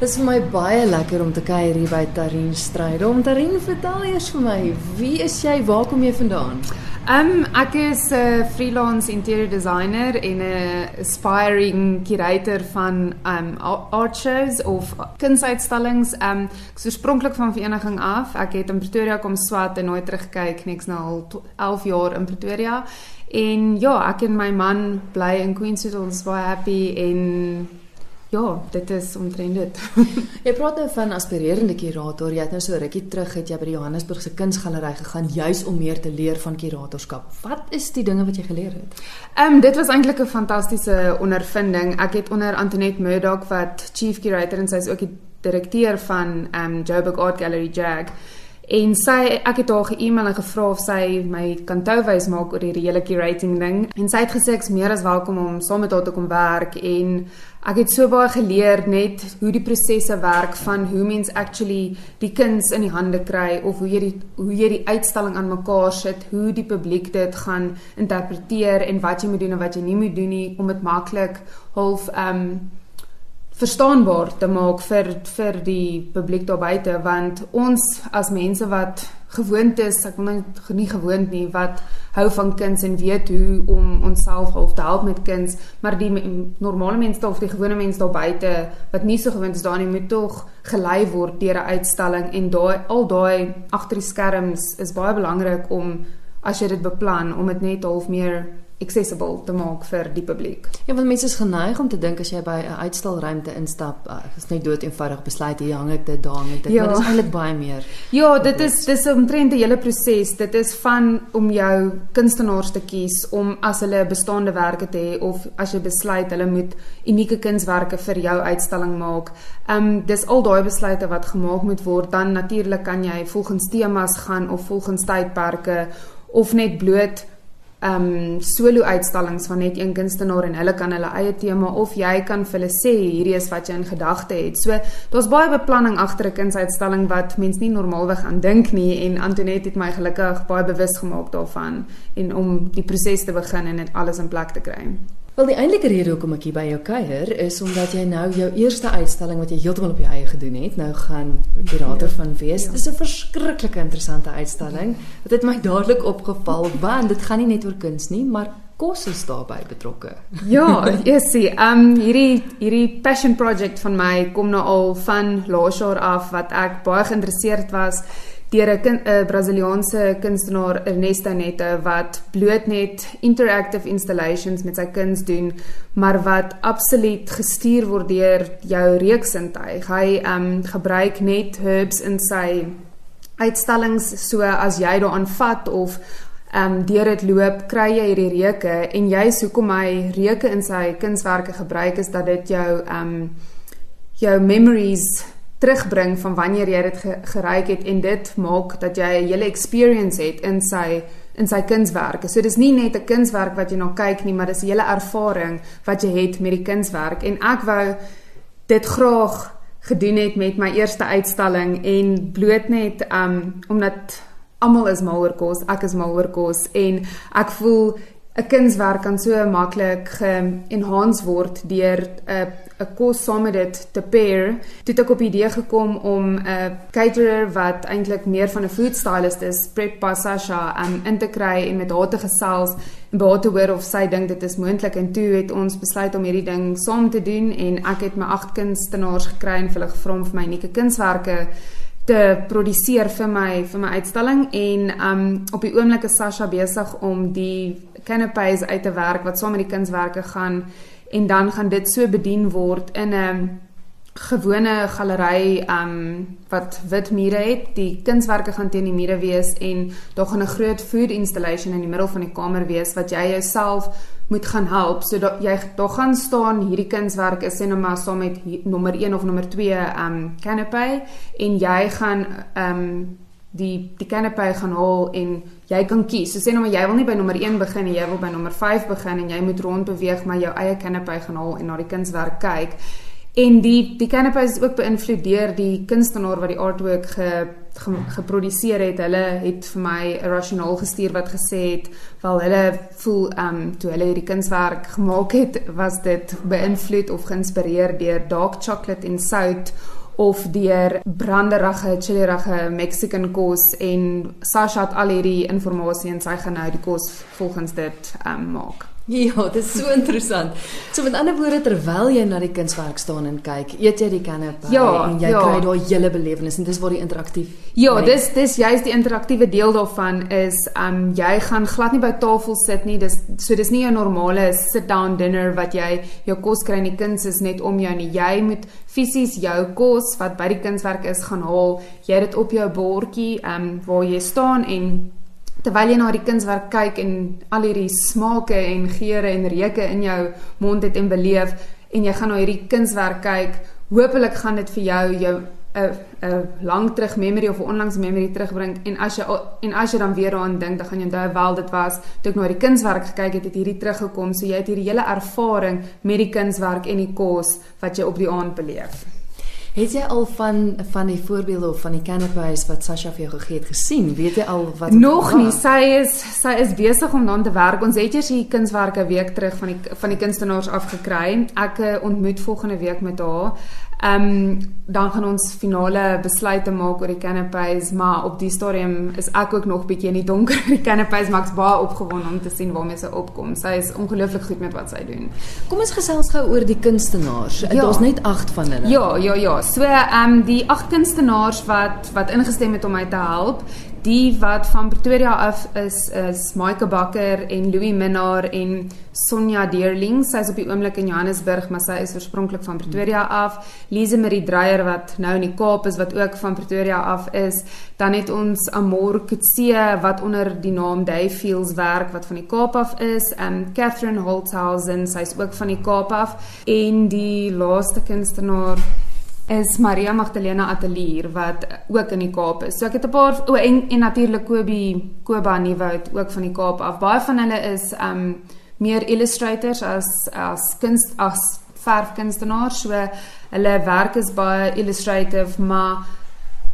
Dit is my baie lekker om te kuier hier by Tarin Stryd. Om Tarin, vertel eers vir my, wie is jy? Waar kom jy vandaan? Um, ek is 'n freelance interior designer en 'n aspiring curator van um, art shows of kunsuitstallings. Um, ek is oorspronklik van vereniging af. Ek het in Pretoria kom swat en nooit teruggekyk nie. Ek's nou al 11 jaar in Pretoria. En ja, ek en my man bly in Queenswood. Ons is baie happy en Ja, dit is omtrent dit. jy praat nou van aspirerende kurator. Jy het nou so rukkie terug het jy by die Johannesburgse Kunsgalery gegaan juis om meer te leer van kuratorskap. Wat is die dinge wat jy geleer het? Ehm um, dit was eintlik 'n fantastiese ondervinding. Ek het onder Antoinette Murdoch wat chief curator en sy is ook die direkteur van ehm um, Joburg Art Gallery Jag. En sy ek het haar ge-email en gevra of sy my kan touwys maak oor die hele curating ding. En sy het gesê ek's meer as welkom om saam met haar te kom werk en Ek het so baie geleer net hoe die prosesse werk van hoe mens actually die kuns in die hande kry of hoe jy die hoe jy die uitstalling aan mekaar sit, hoe die publiek dit gaan interpreteer en wat jy moet doen en wat jy nie moet doen nie om dit maklik half um verstaanbaar te maak vir vir die publiek daar buite want ons as mense wat gewoond is, ek wil nou nie gewoond nie wat hou van kuns en weet hoe om onsself half te help met kuns, maar die normale mense of die gewone mense daar buite wat nie so gewoond is daarin moet tog gelei word deur 'n uitstalling en daai al daai agter die skerms is baie belangrik om as jy dit beplan om dit net half meer accessible te maak vir die publiek. Ja, want mense is geneig om te dink as jy by 'n uitstalruimte instap, uh, is net dood eenvoudig besluit hier hang ek dit, daar hang ek dit, ja. maar dit is eintlik baie meer. Ja, dit is dis omtrent 'n hele proses. Dit is van om jou kunstenaars te kies om as hulle bestaande werke te hê of as jy besluit hulle moet unieke kunswerke vir jou uitstalling maak. Ehm um, dis al daai besluite wat gemaak moet word. Dan natuurlik kan jy volgens temas gaan of volgens tydperke of net bloot um solo uitstallings van net een kunstenaar en hulle kan hulle eie tema of jy kan vir hulle sê hierdie is wat jy in gedagte het. So daar's baie beplanning agter 'n kunsuitstalling wat mens nie normaalweg aan dink nie en Antoinette het my gelukkig baie bewus gemaak daarvan en om die proses te begin en dit alles in plek te kry. Wel die eintlike rede hoekom ek hier by jou kuier is omdat jy nou jou eerste uitstalling wat jy heeltemal op jou eie gedoen het, nou gaan kurator ja, van wees. Ja. Dis 'n verskriklike interessante uitstalling. Dit het my dadelik opgeval want dit gaan nie net oor kuns nie, maar kos is daarbey betrokke. Ja, jy sien, ehm um, hierdie hierdie passion project van my kom nou al van laas jaar af wat ek baie geïnteresseerd was deur 'n 'n Brasiliaanse kunstenaar Ernesto Neto wat bloot net interactive installations met sy kuns doen, maar wat absoluut gestuur word deur jou reuksintuig. Hy ehm um, gebruik net herbs in sy uitstallings so as jy daaraan vat of ehm um, deur dit loop, kry jy hierdie reuke en jy soek om hy reuke in sy kunswerke gebruik is dat dit jou ehm um, jou memories terugbring van wanneer jy dit geryk het en dit maak dat jy 'n hele experience het in sy in sy kunswerke. So dis nie net 'n kunswerk wat jy na kyk nie, maar dis 'n hele ervaring wat jy het met die kunswerk en ek wou dit graag gedoen het met my eerste uitstalling en bloot net um omdat almal is mal oor kos, ek is mal oor kos en ek voel 'n kunswerk kan so maklik ge-enhance word deur 'n 'n kos saam met dit te pair. Toe het ek op die idee gekom om 'n caterer wat eintlik meer van 'n food stylist is, Prep Pasasha, um, in te kry en met haar te gesels en by haar te hoor of sy dink dit is moontlik en toe het ons besluit om hierdie ding saam te doen en ek het my agt kunstenaars gekry en hulle gevra om vir my unieke kunswerke te produseer vir my vir my uitstalling en um op die oomblik is Sasha besig om die canopies uit te werk wat saam met die kunswerke gaan en dan gaan dit so bedien word in 'n gewone galery um wat wit mure het. Die kunswerke gaan teen die mure wees en daar gaan 'n groot food installation in die middel van die kamer wees wat jy jouself moet gaan help. So dat jy daar gaan staan, hierdie kunswerk is net maar saam met nommer 1 of nommer 2 um canopy en jy gaan um die die canopy gaan haal en jy kan kies. So sê nou maar jy wil nie by nommer 1 begin nie, jy wil by nommer 5 begin en jy moet rond beweeg maar jou eie canopy gaan haal en na die kunswerk kyk. En die die canopy is ook beïnvloed deur die kunstenaar wat die artwork ge ge, geproduseer het, hulle het vir my 'n rasionaal gestuur wat gesê het, wel hulle voel ehm um, toe hulle hierdie kunswerk gemaak het, was dit beïnvloed of geïnspireer deur dark chocolate en sout of deur branderige, chillerige Mexican kos en Sasha het al hierdie inligting en sy gaan nou die kos volgens dit um, maak. Ja, dit is so interessant. So met ander woorde terwyl jy na die kunswerk staan en kyk, eet jy die canapé ja, en jy ja. kry daai hele belewenis en dis waar die interaktief Ja, nee. dis dis juist die interaktiewe deel daarvan is um jy gaan glad nie by tafel sit nie. Dis so dis nie 'n normale sit down dinner wat jy jou kos kry en die kuns is net om jou nie. Jy moet fisies jou kos wat by die kunswerk is gaan haal. Jy het dit op jou bordjie um waar jy staan en terwyl jy na die kunswerk kyk en al hierdie smake en geure en reuke in jou mond het en beleef en jy gaan na hierdie kunswerk kyk, hopelik gaan dit vir jou jou 'n 'n lang terug memory of 'n onlangs memory terugbring en as jy en as jy dan weer daaraan dink, dan gaan jy onthou wel dit was toe ek na die kunswerk gekyk het, het hierdie teruggekom, so jy het hierdie hele ervaring met die kunswerk en die kos wat jy op die aand beleef. Het jy al van van die voorbeelde of van die canapés wat Sasha vir jou gegee het gesien? Weet jy al wat Nog nie. Sy is sy is besig om dan te werk. Ons het eers hier kunswerke week terug van die van die kunstenaars afgekry. Ek eh, ontmoet volgende week met haar. Ehm um, dan gaan ons finale besluite maak oor die canapés, maar op die stadium is ek ook nog bietjie in die donker oor die canapés, maar ek's baie opgewonde om te sien waarmee sy opkom. Sy is ongelooflik goed met wat sy doen. Kom ons gesels gou oor die kunstenaars. Ja. Daar's net 8 van hulle. Ja, ja, ja. So ehm um, die 8 kunstenaars wat wat ingestem het om my te help, die wat van Pretoria af is is Maike Bakker en Louis Minnar en Sonja Deerling. Sy is op die oomblik in Johannesburg, maar sy is oorspronklik van Pretoria af. Lise Marie Dreyer wat nou in die Kaap is wat ook van Pretoria af is. Dan het ons Amor Kutse wat onder die naam Dayfields werk wat van die Kaap af is. Um Catherine Holthausen, sy's ook van die Kaap af en die laaste kunstenaar is Maria Magdalena Atelier wat ook in die Kaap is. So ek het 'n paar o en, en natuurlik Kobie Koba Nieuwoud ook van die Kaap af. Baie van hulle is um meer illustrators as as kunst as verfkunstenaars. So hulle werk is baie illustrative, maar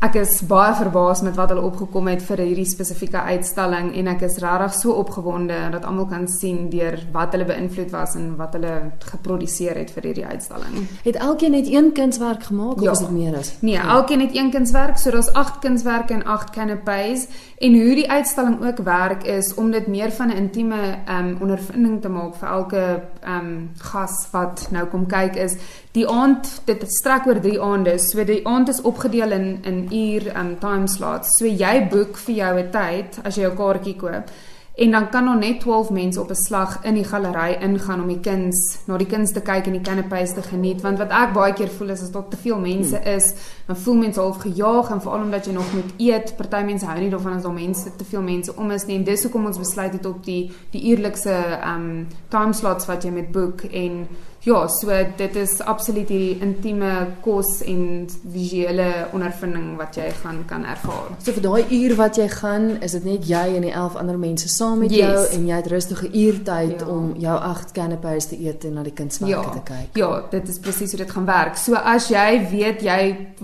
ek is baie verbaas met wat hulle opgekom het vir hierdie spesifieke uitstalling en ek is regtig so opgewonde dat almal kan sien deur wat hulle beïnvloed was en wat hulle geproduseer het vir hierdie uitstalling. Het elkeen net een kunswerk gemaak ja. of is dit meer as? Nee, elkeen het een kunswerk, so daar's 8 kunswerke en 8 canapés en hoe die uitstalling ook werk is om dit meer van 'n intieme um ondervinding te maak vir elke um gas wat nou kom kyk is die aand dit strek oor 3 aande. So die aand is opgedeel in in uur um time slots. So jy boek vir jou 'n tyd as jy jou kaartjie koop. En dan kan nog net 12 mense op 'n slag in die galery ingaan om die kuns, na die kuns te kyk en die canapés te geniet, want wat ek baie keer voel is as daar te veel mense hmm. is, dan voel mense half gejaag en veral omdat jy nog moet eet. Party mense hou nie daarvan as daar mense te veel mense om is nie. En dis hoekom ons besluit het op die die uurlikse um time slots wat jy met boek en Ja, so dit is absoluut hierdie intieme kos en visuele ondervinding wat jy gaan kan ervaar. So vir daai uur wat jy gaan, is dit net jy en die 11 ander mense saam met yes. jou en jy het rustige uurtyd ja. om jou agt canapés te eet en na die kunswerke ja. te kyk. Ja, dit is presies hoe dit gaan werk. So as jy weet jy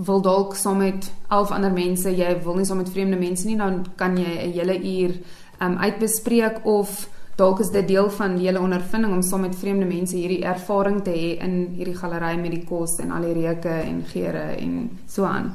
wil dalk saam met 11 ander mense, jy wil nie saam met vreemde mense nie, dan kan jy 'n hele uur um uitbespreek of dalk is dit deel van die hele ondervinding om saam met vreemde mense hierdie ervaring te hê in hierdie galery met die kos en al die reuke en geure en so aan.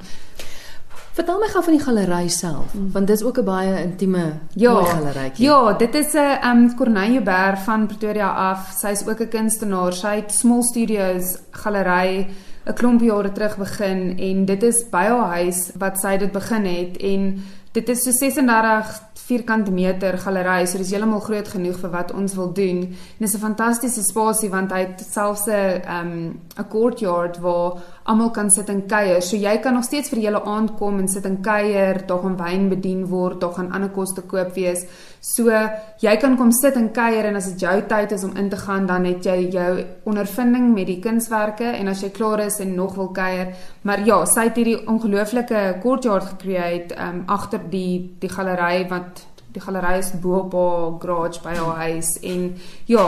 Vertel my gou van die galery self, mm. want dit is ook 'n baie intieme ja, mooi galerytjie. Ja, dit is 'n um Corneille Ber van Pretoria af. Sy's ook 'n kunstenaar. Sy het Small Studios galery 'n klomp jare terug begin en dit is by haar huis wat sy dit begin het en dit is so 36 vierkante meter galery, so dis heeltemal groot genoeg vir wat ons wil doen. En dis 'n fantastiese spasie want hy het selfs 'n um 'n courtyard waar almal kan sit en kuier. So jy kan nog steeds vir julle aand kom en sit en kuier, daar gaan wyn bedien word, daar gaan ander kos te koop wees. So jy kan kom sit en kuier en as dit jou tyd is om in te gaan, dan het jy jou ondervinding met die kunswerke en as jy klaar is en nog wil kuier, maar ja, sy het hierdie ongelooflike courtyard gecreate um agter die die galery wat die galery is bo op haar garage by haar huis en ja,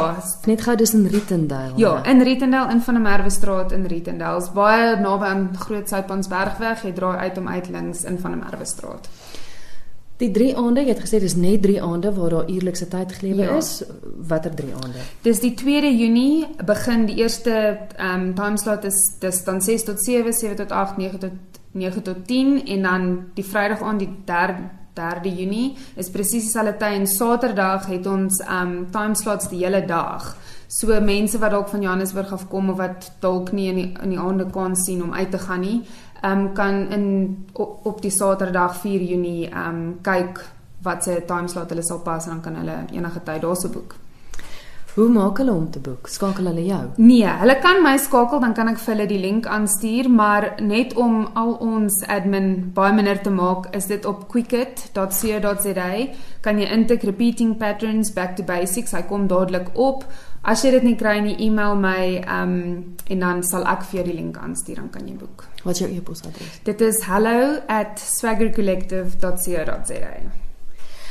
net gou dis in Rietendale. Ja, in Rietendale in van der Merwe straat in Rietendale. Is baie naby aan Groot Suidpansbergweg. Jy draai uit om uit links in van der Merwe straat. Die 3 aande, jy het gesê dis net 3 aande waar daar uierlikse tyd gelewe Ja. is. Watter 3 aande? Dis die 2de Junie begin die eerste ehm um, timeslot is dis dan 6 tot 7, 7 tot 8, 9 tot 9 tot 10 en dan die Vrydag aan die 3 3de Junie is presies dieselfde tyd en Saterdag het ons um timeslots die hele dag. So mense wat dalk van Johannesburg af kom of wat dalk nie in die in die aande kan sien om uit te gaan nie, um kan in op, op die Saterdag 4 Junie um kyk wat se timeslot hulle sal pas en dan kan hulle enige tyd daarso boek. Hoe maak hulle om te boek? Skakel hulle jou? Nee, hulle kan my skakel dan kan ek vir hulle die link aanstuur, maar net om al ons admin baie minder te maak, is dit op quicket.co.za. Kan jy intik repeating patterns back to basics. Hy kom dadelik op. As jy dit nie kry nie, e-mail my um en dan sal ek vir jou die link aanstuur dan kan jy boek. Wat is jou e-posadres? Dit is hello@swaggercollective.co.za.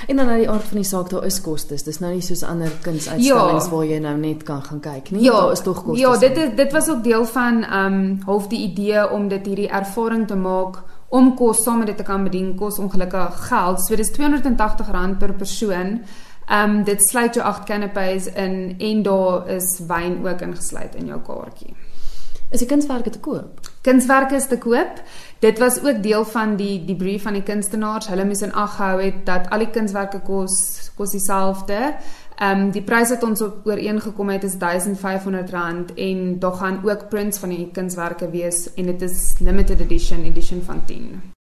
En dan uit die aard van die saak, daar is kostes. Dis nou nie soos ander kunsuitstallings Ja. waar jy nou net kan gaan kyk nie. Ja, daar is tog kostes. Ja, dit is dit was ook deel van um half die idee om dit hierdie ervaring te maak om kos saam met dit te kan bedien, kos ongelukkig geld. So dis R280 per persoon. Um dit sluit jou 8 canapés in en daar is wyn ook ingesluit in jou kaartjie. Is die kunswerke te koop? Kunswerke is te koop. Dit was ook deel van die die brief van die kunstenaars. Hulle moes in ag gehou het dat al die kunswerke kos kos dieselfde. Ehm um, die prys wat ons op ooreengekom het is R1500 en daar gaan ook prints van die kunswerke wees en dit is limited edition edition van 10.